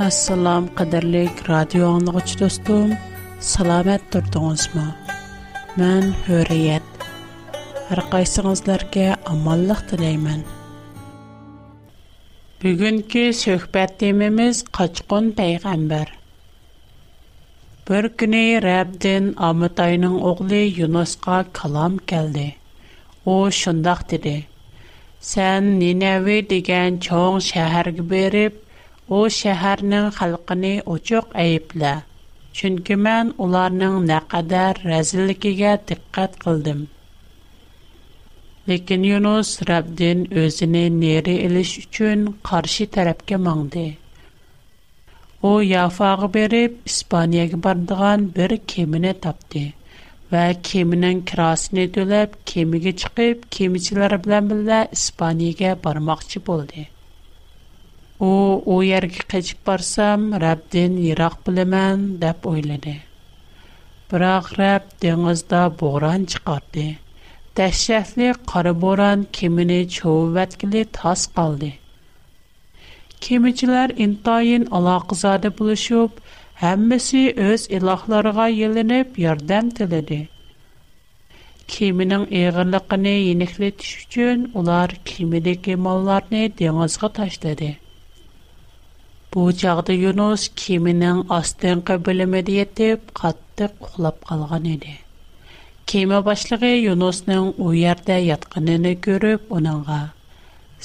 Ассалам, қадірлік радио аңлығыч достым, саламет тұрдыңыз ма? Мән өрейет. Әрқайсыңызларге амаллық тілеймін. Бүгінкі сөхбәт қачқын пейғамбар. Бір күні Рәбден Амытайның оғлы Юносқа калам келді. О, шындақ деді. Сән Ниневи деген чоң шәәргі беріп, О шэхэрнің халқыни о чок айып ла, чунки мэн оларның нэ қадар рәзілікиге диккат қылдым. Лекин Юнус Рабдин өзіне нери иліш учын қарши тарапке маңды. О яфағы беріп Испаниягі бардыған бір кеміне тапди, ва кемінің кирасыни дөліп кемігі чықып кемичилар білэмілі Испаниягі бармақчи У у ергә кичек барсам, Рәб ден йырак белемен, дип уйлады. Бирақ Рәб дәнәздә бугран чыкты. Täшһәслек кара буран кимәне чәүәткөл тас алды. Кемिचләр ин таен алакъзада булышып, һәммәси өз илаһларыга ялнып ярдәм теледе. Кемәнең ягына көне яныхлыт өчен, улар кимәнек малларын Бу чагда Юнус кеменең астынкы бөлемедә ятып, катты кулап калган иде. Кеме башлыгы Юнусның у ярдә ятканын күреп, уныңга: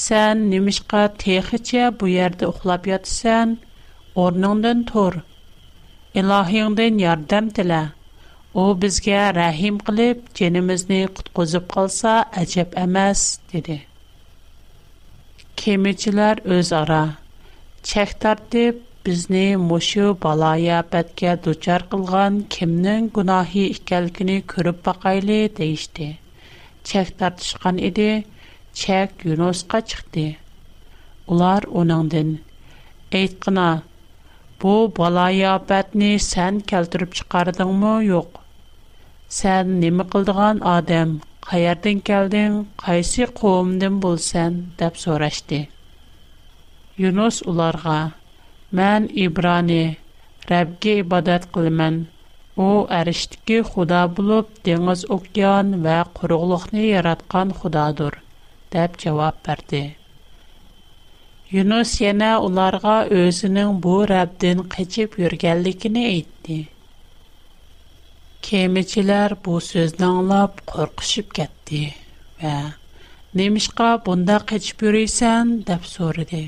"Сән нимишкә техичә бу ярдә ухлап ятсан, орныңдан тор. Илаһиңдән ярдәм тилә. У безгә рахим кылып, җенимезне куткызып калса, әҗәп эмас", диде. Кемечләр үз ара Чех тартип, бізни мушу балая бәтке дучар қылған кимнің гунахи іхкәлгіні көріп бақайли дейшди. Чех тартишған иди, чех юносға чыхди. Улар унандын. Эйт қына, бу балая бәтни сен келтүріп шықардың му, йоқ? Сен неми қылдыған адам, хайардин келдин, хайси қоумдин болсан, дап Yunus ularga: "Men İbrani Rabbge ibadet kılman. U äriştikî Xuda bulup, dengiz oqkan va quruqlıqni yaratqan Xudadır." dep javab berdi. Yunus yana ularga özining bu Rabbden qeçib yörganligini aittı. Kemichilar bu sözniñ olab qorqışıp ketti va: "Nemışqa bunda qeçib yörisän?" dep soridi.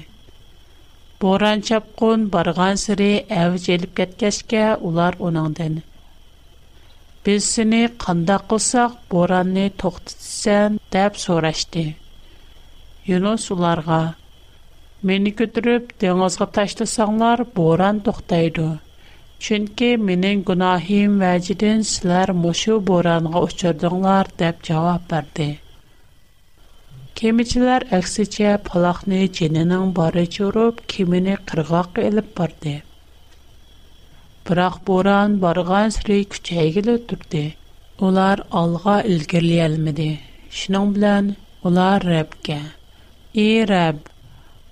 Боран чапқын барған сүре әуі желіп кәткәшке улар оныңден. Біз сіні қанда қылсақ боранны тоқтытсен дәп сорашты. Юнус оларға, мені көтіріп деңізгі таштысаңлар боран тоқтайды. Чүнкі менің күнахим вәжідін сілер мұшу боранға ұшырдыңлар дәп жауап бәрді. Кеметчеләр әксичә палахны җененең бары чорып кимене кыргак элеп барды. Бирақ буран барган сөй көчәгелә үтте. Улар алга өлгерле алмады. Шның белән улар Рәбгә: "Э Рәб,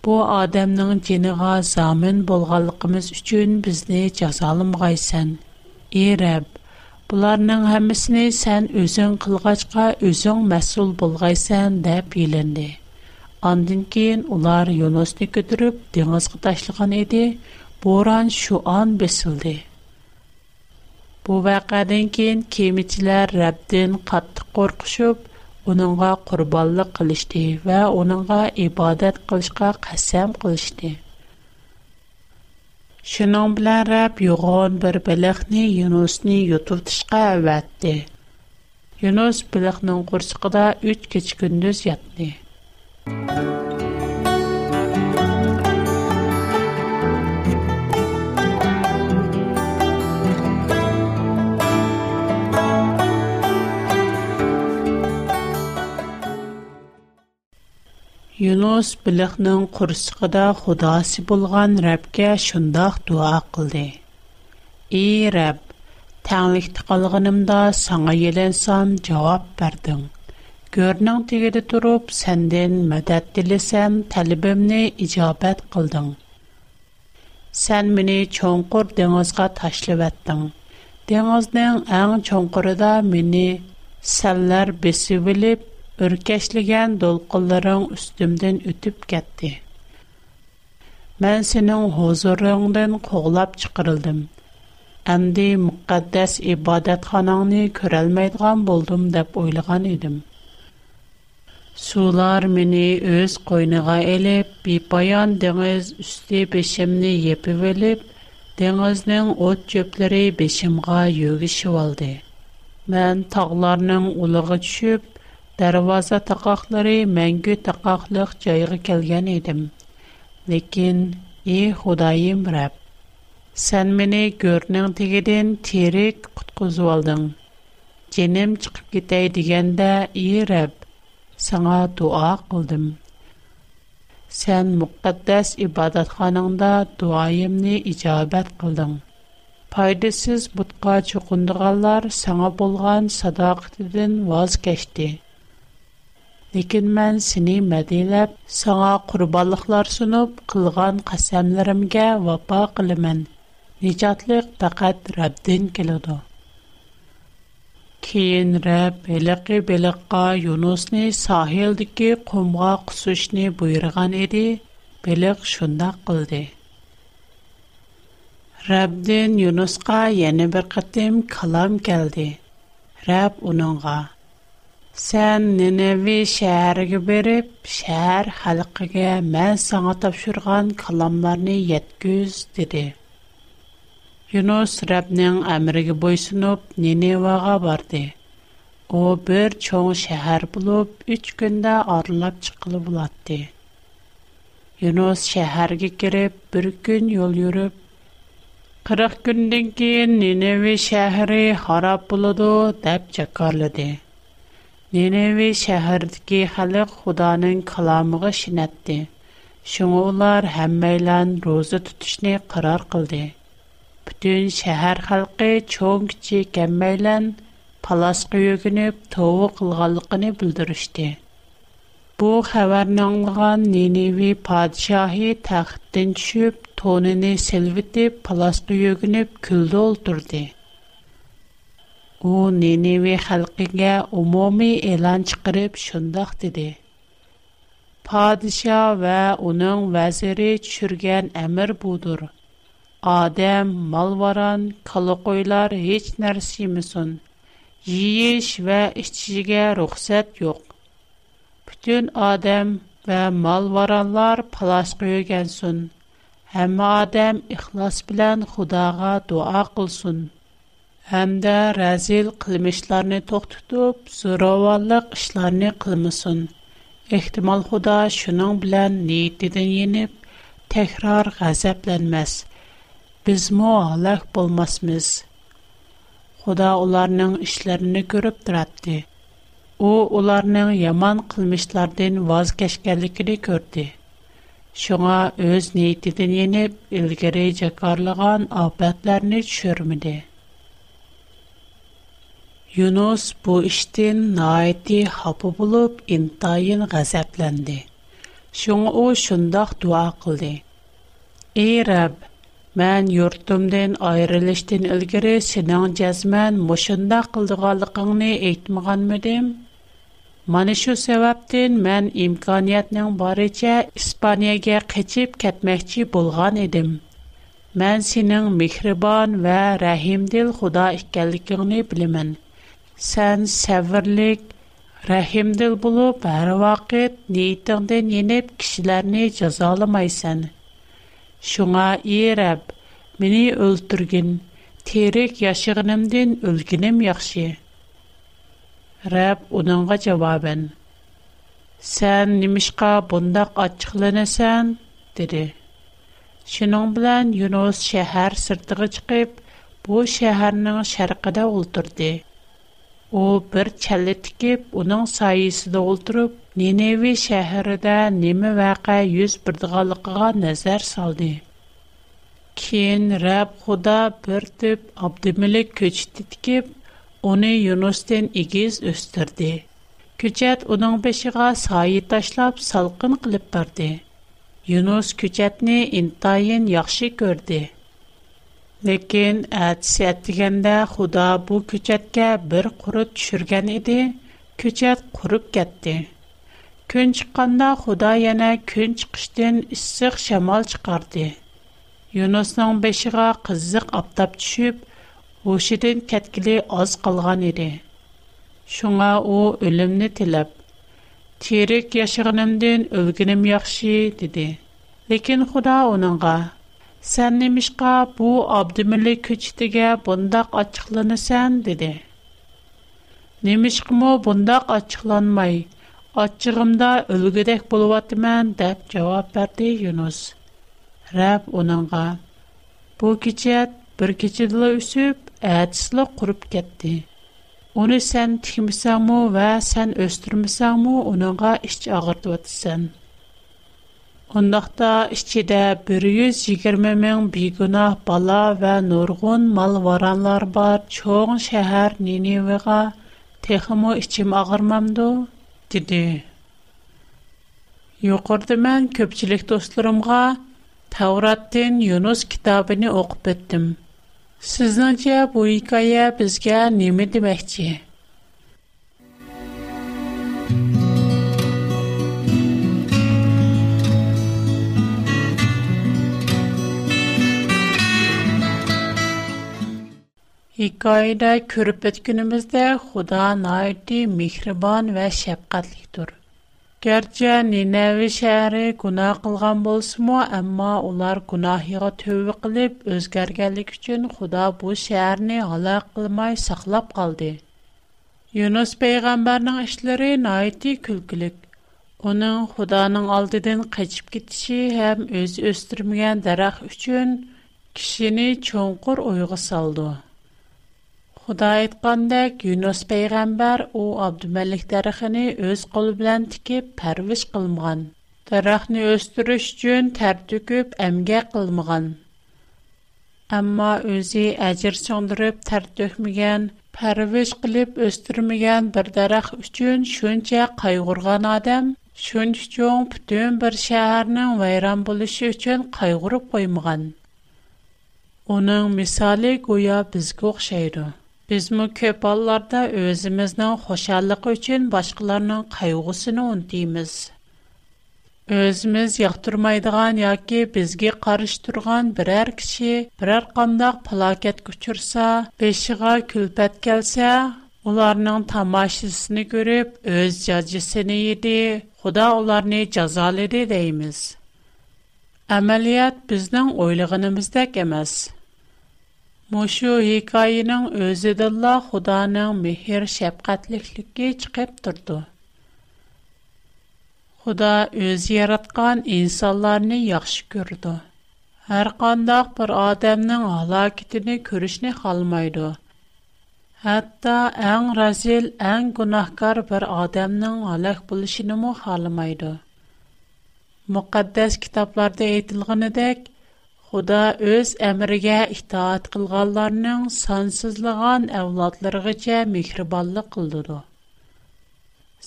бу адамның җенегә замин булганлыгыбыз өчен безне язалымгай сән. Э Рәб" Бұларның хәмісіне сән өзің қылғачқа өзің мәсул болғайсан дәп еленді. Андын кейін олар юносты көтіріп, деңізгі ташылған еді, боран шу ан бесілді. Бу вәқәден кейін кемітілер рәбден қатты қорқышып, оныңға құрбалық қылышды вә оныңға ибадат қылышқа қасам қылышды. Şunun bilen Rab yoğun bir bilikni Yunusni yutub tışqa əvətdi. Yunus biliknin qursıqıda 3 keç gündüz yatdi. یونوس بلخنن قرص قدا خدا سبولغان رب дуа شنداخ دعا قلده. ای رب، саңа قلغنم دا سعیلن سام جواب بردم. گرنان мәдәт تروب سندن مدد دلیسم Сән نه اجابت قلدم. سن منی چونکر دنوز کا تشل بدم. Үркешлиген дол қыларын үстімден үтіп кәтти. Мен сіниң хозурыңдын қоғлап чықырылдым. Әмді мүккаддэс ибадэт ханаңни көрәлмейдған болдым деп ойлыған идім. Сулар мені өз койныға еліп, бипаян деніз үсті бешімні епі вөліп, денізнің от көплери бешімға йоги шывалды. Мен тағларның улығы чүп, Дәрваза тақақлары мәңгі тақақлық жайығы келген едім. Лекен, е, Худайым рәп, сән мені көрінің тегеден терек құтқызу алдың. Женім чықып кетей дегенде, е, рәп, саңа дуа қылдым. Сән мұқтаддәс ибадатханыңда дуайымны ижабәт қылдың. Пайдасыз бұтқа чоқындығалар саңа болған садақтыдың ваз кәшті. Екен мен сине мәделеп саңа құрбандықтар сунып қылған қасамларымға вафа қиламын. Ижадлық тақат Рабден келді. Кейін Раб Беләқе Беләққа Юнусне саһилдегі құмға құсшыны буйырған иди, Беләқ шунда қылды. Раб ден Юнусқа яңа бір қатем қалам келді. Раб оныңға Сән Неневи шәһәрегә буреп, шәһәр халыкларына мәсәңә тапшырган каламларны йәткүз диде. Юнос Рәбняң Америка буенча боиснып Неневага барды. О бер чоң шәһәр булып 3 көндә адлып чыгылып булады. Юнос шәһәргә киреп, бер көн ел йөрөп 40 көнден кийин Неневи шәһәре хараплыды дип чаккарды. Ниневи шәһәрдәге халык Худаның каламыгы шинәтте. Шуңа улар һәммәйлән роза тутышны карар кылды. Бүтән шәһәр халкы чоң кичи кәммәйлән паласкы йөгенеп тоу кылганлыгын билдирүште. Бу хәбәрне аңлаган Ниневи падишаһы тахтын төшүп, тонын селвитеп, паласкы йөгенеп күлде олтурды. У неневи халқынга умоми илан чықырып шындах диди. Падиша ва унын вазири чүрген әмір будур. Адам, мал варан, калықойлар хич нәрсиймисон. Йииш ва ішчиге рухсад йоқ. Бүтін адам ва мал варанлар палашқойу кәнсун. Хамма адам іхлас билан худаға дуа Һәм дә рәзил кылмышларны токтытып, зурәванлык эшләрне кылмысын. Эхтимал худа шуның белән ниеттән янип, текрар гызапләнмәс. Без мо алах булмасмыз? Худа аларның эшләрен күрәп торады. У аларның яман кылмышлардан ваз кешкәнлекле күрде. Шуңа үз ниеттән янип, илгәрәйчә карлыгын Yunus bu işten naiti hapı bulup intayın gazeplendi. Şunu o şundak dua kıldı. Ey Rab, mən yurtumdan ayrılıştın ilgiri senin cezmen muşunda kıldıqalıqını eğitmeğen müdim? Mani şu sebepten mən imkaniyetinin barıca İspanya'ya keçip ketmekçi bulgan edim. Mən senin mikriban ve rahimdil xuda ikkallikini bilimin.'' Сен севрлек, рахимдел булып һәр вакыт ниетендә ненеп кичләрне язаламай сан. Шуңа иреп, мине өлтүргән терек яшыгынымдан өлҗинем яхшы. Рәб, уныңга җавабен: "Сен нимишка бондак ачыкланасың?" диде. Шинн белән Юнос шәһәр сыртыга чыгып, бу шәһәрнең шәригәдә ултырды. u bir challa tikib uning soyasida o'tirib nenevi shahrida nima vaqa yuz birdig'anligiga nazar soldi keyin rab xudo bir tip abdumalik ko'chiti tikib uni yunusdan egiz o'stirdi ko'chat uning beshig'a soyi tashlab salqin qilib bordi yunus ko'chatni intayin yaxshi ko'rdi Ләкин әтсә дигәндә Худа бу күчәткә бер курып төшергән иде, күчәт құрып кетте. Көн чыкканда Худа яна көн чыкыштан иссык шамал чыгарды. Юнусның бешиге кызык аптап төшүп, ошидән кеткиле аз калган иде. Шуңа у өлемне тилеп, терек яшыгынымдан өлгенем яхшы диде. Ләкин Худа оныңга Сән немишка бу Абдымылы көчтеге бундак ачыкланысан, диде. Немишкому бундак ачыкланмай, ачыгымда үлгедек болуваты мән, дәп жауап бәрді Юнус. Рәб онанға. Бу кечет бір кечедылы үсіп, әдісілі құрып кетті. Оны сән тихмісаму вә сән өстірмісаму онанға іш ағырдуатысан. Қондақта ішчіде 120 мін бейгүнах бала вә нұрғын мал варанлар бар чоң шәһәр Ниневеға texmo içim ağırmamdı, dedi. Yuqurda mən köpçülük dostlarımğa Tavratdin Yunus kitabını oxub etdim. Siznəcə bu hekayə bizə nə deməkçi? Hikayədə görüb etkinimizdə Xuda nəyti mehriban və şəfqətlidir. Gərçə Ninəvə şəhəri günah qılğan bolsunmu, amma onlar günahına tövbə qılıb özgərgənlik üçün Xuda bu şəhəri halaq qılmay saxlab qaldı. Yunus peyğəmbərin işləri nəyti külkülük. Onun Xudanın aldıdan qaçıb getişi həm öz östürməyən daraq üçün kişini çonqur uyğu saldı. Худа айткандек Юнус пайгамбар у Абдумалик дарыгыны өз колу белән тикеп пәрвиш кылмаган. Дарахны өстүрүш үчүн тәр төкүп эмгәк кылмаган. Әмма үзе әҗир чоңдырып тәр төкмәгән, пәрвиш кылып өстүрмәгән бер дарах үчүн шунча кайгырган адам шунча чоң бүтән бер шәһәрнең вайран булышы үчүн кайгырып коймаган. Оның мисалы гуя безгә охшайды. Бізмі көп алларда өзіміздің қошалық үшін башқыларның қайғысыны ұндейміз. Өзіміз яқтырмайдыған яке бізге қарыш тұрған бірәр кіші, бірәр қандақ плакет күчірса, бешіға күлпәт кәлсе, оларның тамашысыны көріп, өз жазысыны еді, құда оларны жазалы деді дейміз. Әмәлият біздің ойлығынымыздәк емәсі. Мушу хикайының өзидилла худаның миhir шепкатлихлики чыгип тұрду. Худа өз-yaratqan инсаларни яхш күрду. Аркандах бір адамның ала кітіни күрішни халмайду. Hatta en razil, en gunahkar bir adamnyn alaq bulishini muh halmaydu. kitaplarda eytilgini Худа өз әмригә итаат кылганларның сансызлаган әвладларыгыча мехрибанлык кылдыды.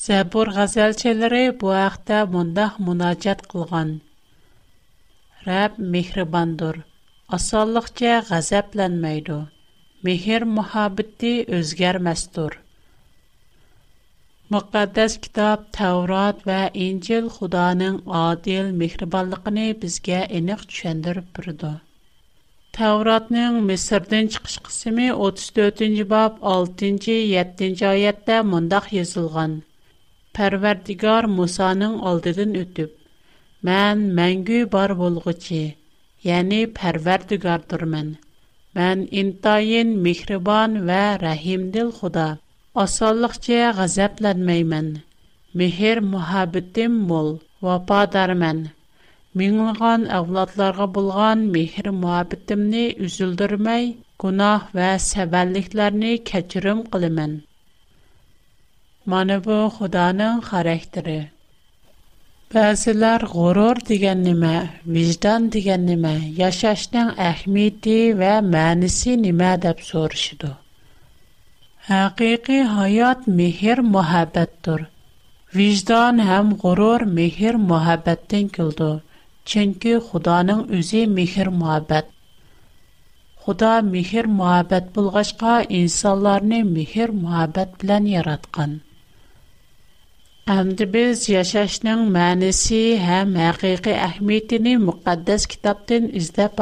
Сәбур газелчеләре бу вакытта мондах мунажат кылган. Рәб мехрибандыр. Асанлыкча газапланмайды. Мехр мөхәббәте үзгәрмәстер. Müqəddəs kitab Təvrat və İncil Xudanın adil mehribanlığını bizə eniq düşəndirib durdu. Təvratning Misrdən çıxış qismi 34-cü bab 6-cı 7-ci ayətdə mundaq yazılğan. Pərverdigar Musanın aldıdan ötüb, mən məngü bar bolğucu, yəni Pərverdigardırmən. Mən intayin mehriban və rəhimdil Xuda.'' Asallıqca qəzəblənməyəm. Mehr muhabbetim mol, vafadarmən. Minglığan avladlarga bulğan mehr muhabbetimni üzüldürməy, günah və səbəlliklərini keçirim qılımən. Mana bu Xudanın xarakteri. Bəzilər ғұрор деген nəmə, vicdan деген nəmə, yaşaşның əhmiyyəti və mənisi nəmə deyə soruşdu. Һақиқи хаят мехер мәхәбәттәр. Виҗдан һәм горур мехер мәхәбәттән килдер. Чөнки Худоның үзе мехер мәхәбәт. Худа мехер мәхәбәт булгачка insanlarны мехер мәхәбәт белән яраткан. Әмдә без яшәшнең мәниси һәм хақиқи әһмиетин мокъаддас китаптән издәп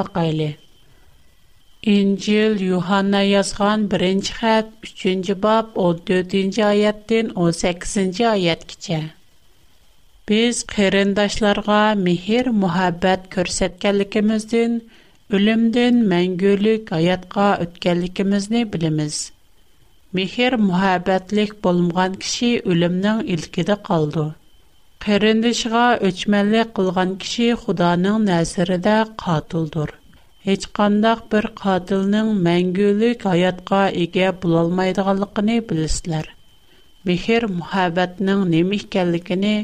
İncil Yuhanna yazğan 1-ci xətt 3-cü bab 14-cü ayətdən 18-ci ayətgəcə. Biz qərindaşlarga mehr, muhabbət göstərdiklərimizdən ölümdən məngülük həyatqa ötkənligimizni bilimiz. Mehr, muhabbətlik bolmğan kişi ölümnің ilkidə qaldı. Qərindişiga öçmənlik qılğan kişi Xudanın nəzərində qatildir. heç qandaq bir qatilnin mängülük hayatqa ege bulalmaydıqalıqını bilislər. Mehir muhabbatnin nemihkallikini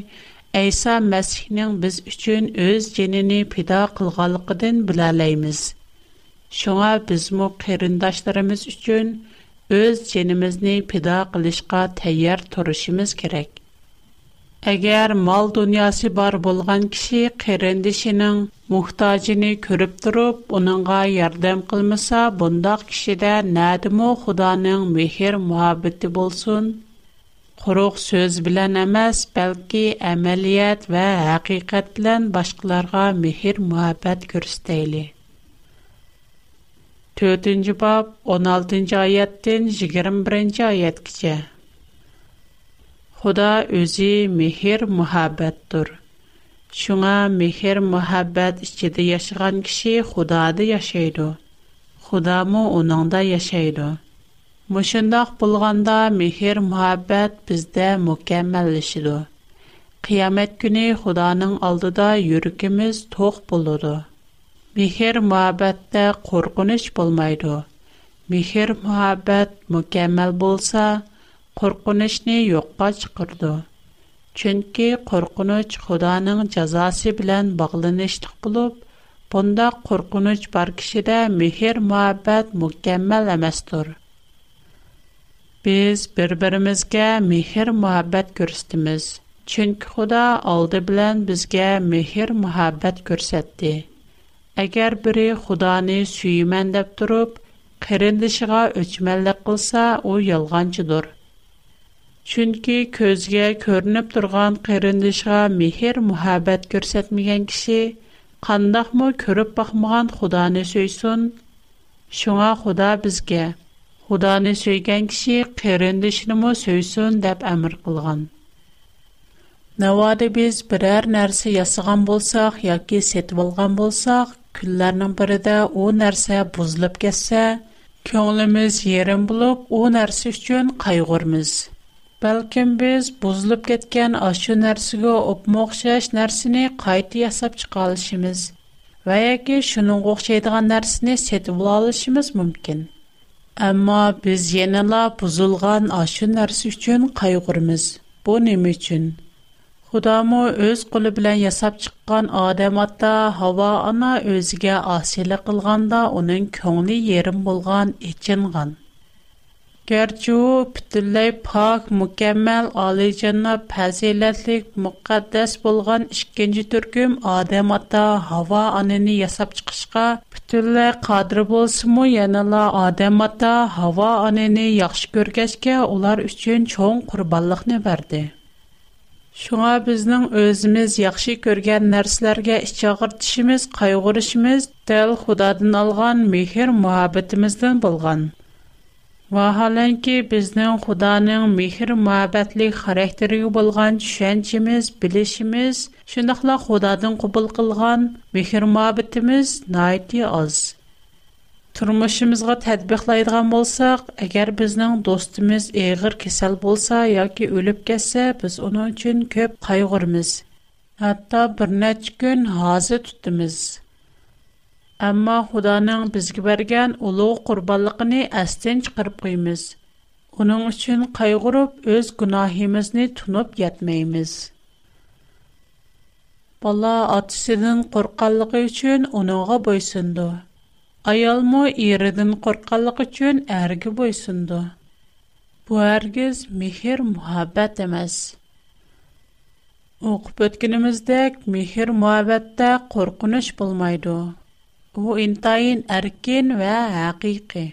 Eysa Mesihnin biz üçün öz jenini pida qılgalıqıdın bilaləyimiz. Şuna bizmu qerindaşlarımız üçün öz jenimizni pida qılışqa təyyar turışımız kerek. Әгәр мал дөньясы бар булган кеше кырындышының мухтаҗын күреп торып, уныңга ярдәм кылмаса, бундак кешедә нәдиме Худаның мехер мәхәббәте булсын. Құрық сөз білән әмәс, бәлкі әмәліет вә әқиқат білән башқыларға мехір мұхабәт көрістейлі. Төтінші бап, 16-й айеттен 21-й айет Худа өзі мехер мұхабәттір. Шуңа мехер мұхабәт ішкеді яшыған кіші худады яшайды. Худа му оныңда яшайды. Мұшындақ болғанда мехер мұхабәт бізді мүкәмәлішіду. Қиямет күні худаның алдыда юркіміз тоқ болуду. Мехер мұхабәтті қорқыныш болмайды. Мехер мұхабәт мүкәмәл болса, qo'rqinishni yo'qqa chiqirdi chunki qo'rqinich xudoning jazosi bilan bog'lanishli bo'lib bunda qo'rqinich bor kishida mehr muhabbat mukammal emasdir biz bir birimizga mehr muhabbat ko'rsatdimiz chunki xudo oldi bilan bizga mehr muhabbat ko'rsatdi agar biri xudoni suyiman deb turib qarindishiga o'chmanlik qilsa u yolg'onchidir Чөнки көзге көрініп тұрған қырындышға мехер мұхабәт көрсетмеген кіші, қандақ мұ көріп бақмыған Құданы сөйсін, шуңа худа бізге, Құданы сөйген кіші қырындышыны мұ сөйсін деп әмір қылған. Навады біз бірәр нәрсе ясыған болсақ, яки сет алған болсақ, күллерінің бірі де о нәрсе бузлып кетсе, көңіліміз ерін болып, о нәрсе үшін қайғырмыз. balkim biz buzilib ketgan ashu narsaga o'pma o'xshash narsani qayta yasab chiqa olishimiz va yoki shuning o'xshaydigan narsani setib olishimiz mumkin ammo biz yanala buzilgan ashu narsa uchun qayg'urmiz bu nima uchun xudomi o'z qo'li bilan yasab chiqqan odam ota havo ona o'ziga osiylik qilganda uning ko'ngli yerim bo'lgan echingan Gerçi o pütülley pak, mükemmel, alicana, pəzilətlik, müqəddəs bolğan ikinci türküm Adem Ata hava anını yasab çıxışqa pütülley qadır bolsumu yanıla Adem Ata hava anını yaxşı görgəşkə onlar üçün çoğun qurballıqını verdi. Şuna bizdən özümüz yaxşı görgən nərslərgə içəğir dişimiz, qayğırışımız dəl xudadın alğan mehir vaholanki bizning xudoning mehr muhabbatlik xarakteriga bo'lgan tushunchimiz bilishimiz shundoqla xudodan qubul qilgan mehr muhabbatimiz nati oz turmushimizga tadbiqlaydigan bo'lsak agar bizning do'stimiz eg'ir kasal bo'lsa yoki o'lib ketsa biz uning uchun ko'p qayg'urmiz hatto bir necha kun hozir tutimiz Әмма Худаның безге бергән улы курбанлыгыны әстен чыгарып куймыз. Уның өчен кайгырып, өз гунаһыбызны тунып ятмаймыз. Бала атасының курканлыгы өчен уныңга бойсынды. Аялмы иредин курканлыгы өчен әрге бойсынды. Бу әргез мехер мухаббат эмес. Оқып өткенимиздек, мехер мухаббатта коркуныч булмайды. هو إنطاين أركين وحقيقي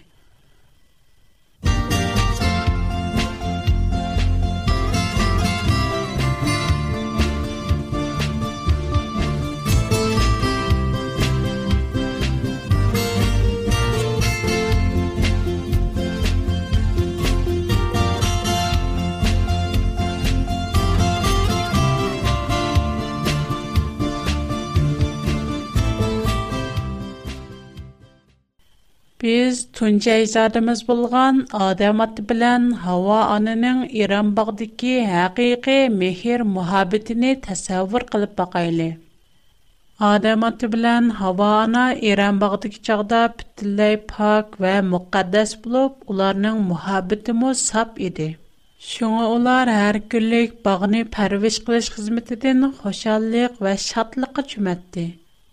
Тунчай задымыз болған адам аты білән хава анының Иран бағдыки хақиқи мехир мухабетіні тәсәвір қылып бақайлы. Адам аты білән хава ана Иран бағдыки чағда пітілләй пак вә мұқаддас болып, оларның мухабеті мұ сап еді. Шуңа олар әр күлік бағыны пәрвеш қылыш қызметіден хошаллық вә шатлықы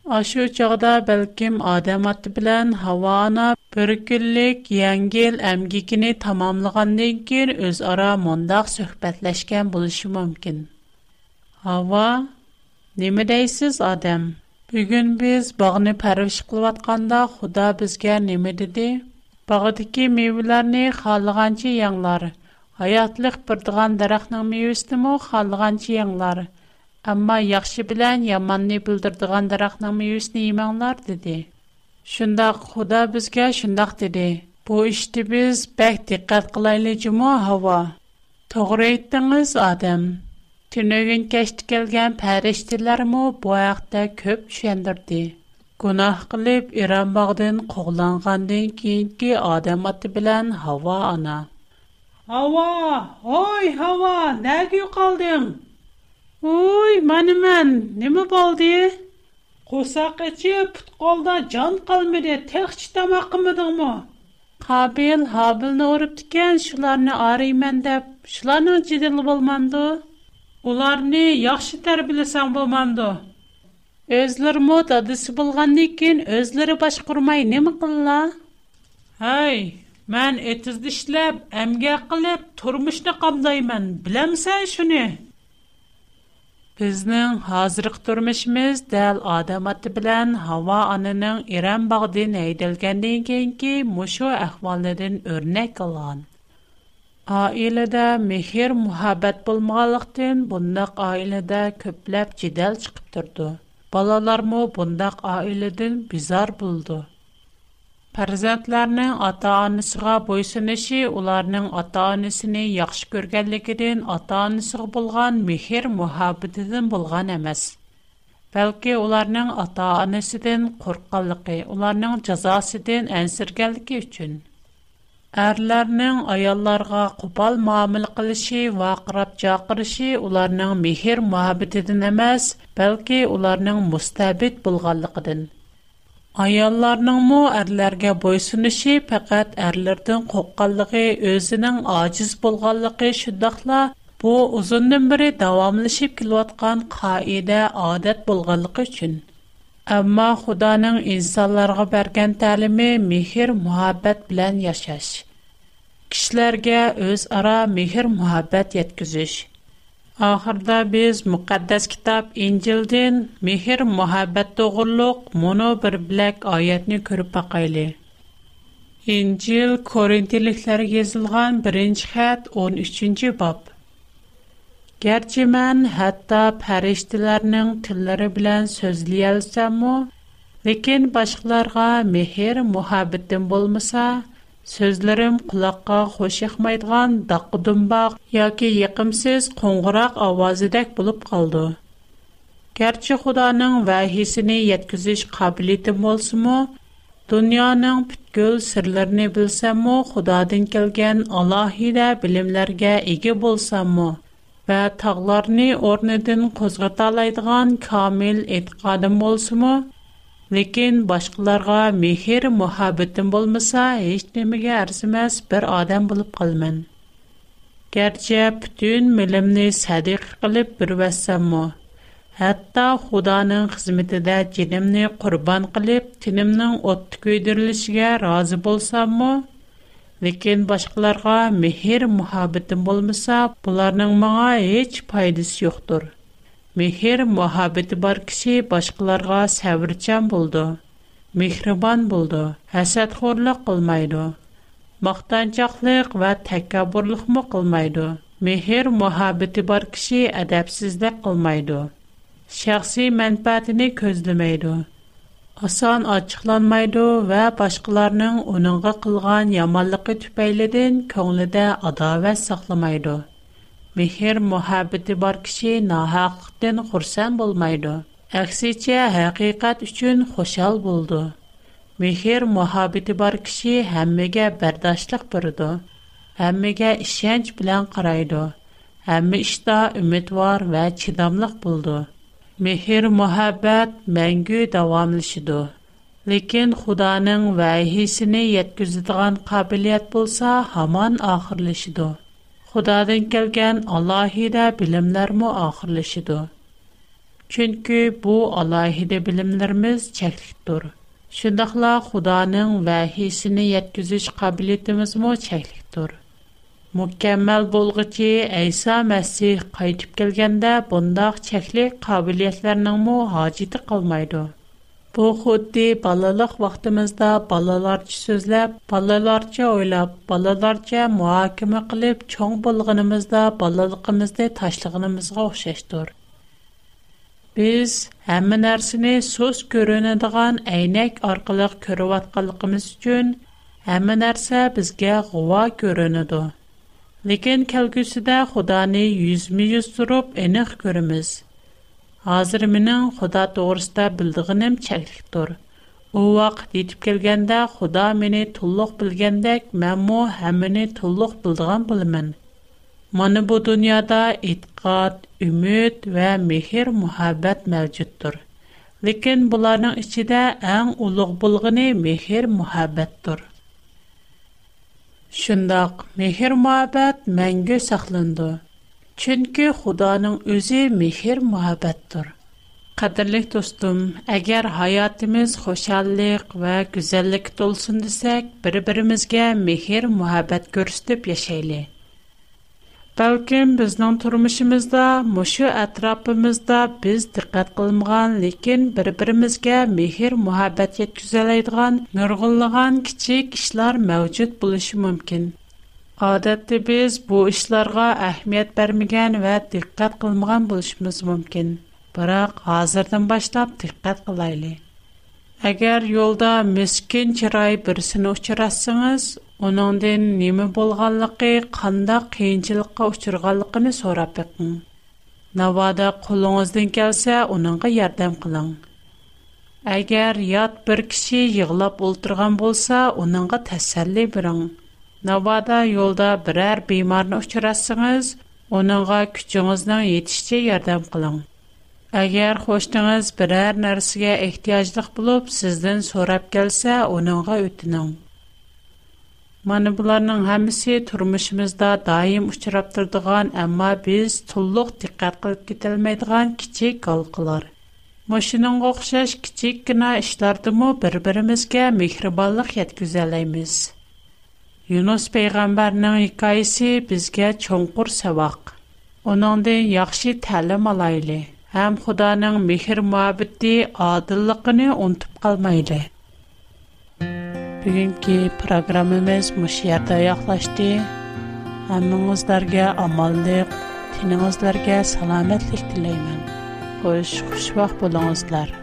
Aşı çağda bəlkім Adəm atı bilən Havana bir günlük yəngil əmgikini tamamlığandan keyin öz ara mondaq söhbətləşkən buluşu mümkün. Hava, nəmə deysiz Adəm? Bugün biz bağını pərviş qılıvatqanda Xuda bizgə nəmə dedi? Bağdakı meyvələrini xalığancı yanlar. Hayatlıq birdiğan daraqnın meyvəsini mu xalığancı yanlar.'' Amma yaxşı bilən yamanni bildirdiğən daraqnın meyvəsini yemənglər dedi. Şundaq xudo bizga şundaq dedi. Bu işdi biz bək diqqat qılaylı cümə hava. Doğru etdiniz adam. Tünögün kelgan gələn bu vaxtda ko'p düşəndirdi. gunoh qilib İran bağdan quvlangandan keyingi adam atı bilən hava ana. Hava, oy havo nə qaldın? Ой, мәне мән, немә болды? Қосақ ічі пұт қолда жан қалмеде тәқші тамақымыдың мұ? Қабил, Хабилны ұрып түкен шыларыны ары мән деп, шыларыны жеделі болманды? Оларыны яқшы тәрбілесен болманды? Өзілір мұ дадысы болғанды екен, өзілірі баш құрмай немі қылла? Әй, мән әтізді шіләп, әмге қылып, тұрмышны қамдаймен, білемсен шыны? Бізнің хазырық түрмішміз дәл адамати білян хава анының иран бағдын айдалгандын кейн кейн кейн мушу ахвалыдын өрнәк алаң. Айлыда мехир мухаббат бұл мағалықтын бундақ айлыда көпләп кидал чықып түрду. Балалар му бундақ бизар парзатларны ата-анасына буйсынмашы уларның ата-анасын яхшы күргәнлекідән ата-анасы булган михер-мөхәббетен булган эмас. Бәлки уларның ата-анасыдан куркыңлыкы, уларның җзасыдан әнсергәлеги өчен. Әрләрнең аялларга купал мәмил килше, вакырып җакырышы уларның михер-мөхәббетен эмас, бәлки уларның мустабит булганлыгыдан. Аяллардың мо әрлерге бойсынышы пәкәт әрлердің қоққалығы өзінің ациз болғалығы шүддіқла, бұ ұзынның бірі давамлышып кілуатқан қаиде адет болғалығы үшін. Әмма худаның инсаларға бәрген тәлімі михір мұхаббәт білән яшаш. Кішілерге өз ара михір мұхаббәт еткізіш. Ахырда без мукаддас китап Инжилдин мехир мухаббат тогурлук моно бир билек аятни көрүп бакайлы. Инжил Коринтиликлер язылган 1-чи хат 13-чи баб. Гарчи хатта фариштиларнын тиллери билен сөзлей алсам мо, лекин башкаларга мехир мухаббатым болмаса, Sözlərim qulaqqa xoş yaqmaydigan daqqıdumbaq yoki yiqimsiz qo'ng'iroq ovozidek bo'lib qoldi. Gerçi Xudanın vahisini yetkizish qabiliyati bo'lsa-mu, dunyoning butkul sirlarini bilsam-mu, Xudodan kelgan alohida bilimlarga ega bo'lsam-mu, va tog'larni o'rnidan qo'zg'ata oladigan kamil e'tiqodim bo'lsa-mu, Ләкин башкаларга мехер мөхәббәтем булмаса, һеч нәмәгә арзымас бер адам булып калмын. Гәрчә бүтән милемне садик кылып бер вассаммы, хәтта Худаның хезмәтендә җинемне курбан кылып, тинемнең отты көйдерилешегә разы булсаммы, ләкин башкаларга мехер мөхәббәтем булмаса, буларның моңа һеч файдасы юктыр. Mehr muhabbeti bar kishi boshqalarga savrchan bo'ldi. Mehribon bo'ldi. Hasadxo'rlik qilmaydi. Maqtanchoqlik va takabburlikmi qilmaydi. Mehr muhabbeti bar kishi adabsizlik qilmaydi. Shaxsiy manfaatini ko'zlamaydi. Asan açıqlanmaydı və başqalarının onunğa qılğan yamanlığı tüpəylidən könlüdə adavət saxlamaydı. Мехер мәхәбәте бар кеше нәһәртен хурсаң булмайда, әксичә һақиқат өчен хошал булды. Мехер мәхәбәте бар кеше һәммәгә бердәшлек бирә дә, һәммәгә ишенч белән карайда. Һәмме иштә үмид бар вә чидамлык булды. Мехер мәхәбәт мәңге дәвамлышыды. Ләкин Худаның вайһисне Yetkizdigan қабиләт булса, Құдадың келген Аллахиде білимлер му ахырлышиду. Күнкү, бу Аллахиде білимлеріміз чәкликдур. Шындахла, Құданың вәхисіній еткізиш қабілийтіміз му чәкликдур. Муккэммэл болғы чи, Айса Мәссих кайтып келгенда бондах чәклик қабілийатларының му хачиды қалмайды. Bu xuddi balalıq vaxtımızda balalarca sözləb, balalarca oylab, balalarca mühakimə qılıb, çoğ bulğunumuzda balalığımızda taşlığınımızga oxşaşdır. Biz həmmə nərsini söz görünədiğən əynək arqılıq körüvatqalıqımız üçün həmmə nərsə bizgə qova görünüdü. Lekin kəlgüsüdə Xudani yüzmü yüz durub eniq görümüz. Hazır minin Xuda doğrusta bildiğinim çəklikdir. O vaqt yetib gəlgəndə Xuda məni tulluq bilgəndək, mən mu həmini tulluq bildiğim bilmin. Mənim bu dünyada itqat, ümid və mehir muhabbət məvcuddur. Lakin bunların içində ən uluq bulğunu mehir muhabbətdir. Şundaq, mehir muhabbət məngə saxlandı. Чөнкә Худаның үзе мехер, мәхәбәттәр. Кадерле дустым, әгәр хаyatыбыз хөшәндәлек ва күзеллик толсын дисек, бире-биребезгә мехер, мәхәбәтт күрсәтәп яшайлы. Бәлкем безнең тормышыбызда, мошы атрапымызда без диккәт кылмаган, ләкин бире-биребезгә мехер, мәхәбәтт Yetкүзелә идеган нүргәнлеган кичек эшләр мавҗут булышы мөмкин. Адатты біз бу ішларға ахмият бәрміген ва дикат қылмған булшымыз мумкін, бірақ азардан баштап дикат қылайли. Агер йолда мискін чирай бірсіну ұшчырасыңыз, онандын немі болғаллықи қанда кейінчылықа ұшчырғаллықыни сорап икні. Навада қолуңыздын келсі, онанға ярдам қылан. Агер яд бір киші йығлап ултырған болса, онанға тасалей биран. Navbada yo'lda birər bemorni uchratsangiz, uningga kuchingizning yetishicha yordam qiling. Agar xo'shningiz birər narsaga ehtiyojliq bo'lib, sizdan so'rab kelsa, uningga o'tining. Mana bularning hammasi turmushimizda doim uchrab turadigan, ammo biz to'liq diqqat qilib ketilmaydigan kichik qalqilar. Машинанг o'xshash kichikgina ишлардымы bir-birimizga mehribonlik yetkizəlaymiz. Yunus payg'ambarning hikoyasi bizga cho'nqur saboq. Uningdan yaxshi ta'lim olayli. Ham Xudoning mehr muhabbati, odilligini unutib qalmayli. Bugungi programmamiz mushu yerda yoqlashdi. Hammangizlarga omonlik, tiningizlarga salomatlik tilayman. Xo'sh, xushvaqt bo'lingizlar.